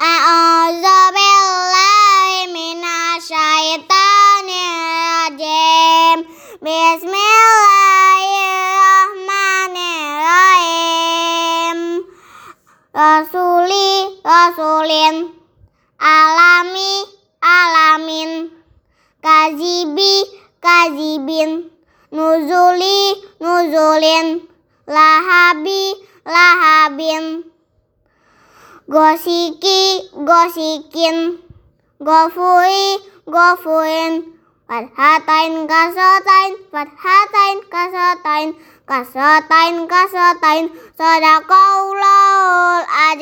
A'udzu billahi minasyaitonir rajim. Bismillahirrahmanirrahim. Rasuli rasulin. Alami alamin. Kazibi kazibin. Nuzuli nuzulin. Lahabi lahabin gosiki gosikin. Gofuri gofurin fathatain kasotain. Fathatain kasotain. Kasotain kasotain. Sadaqallahul azim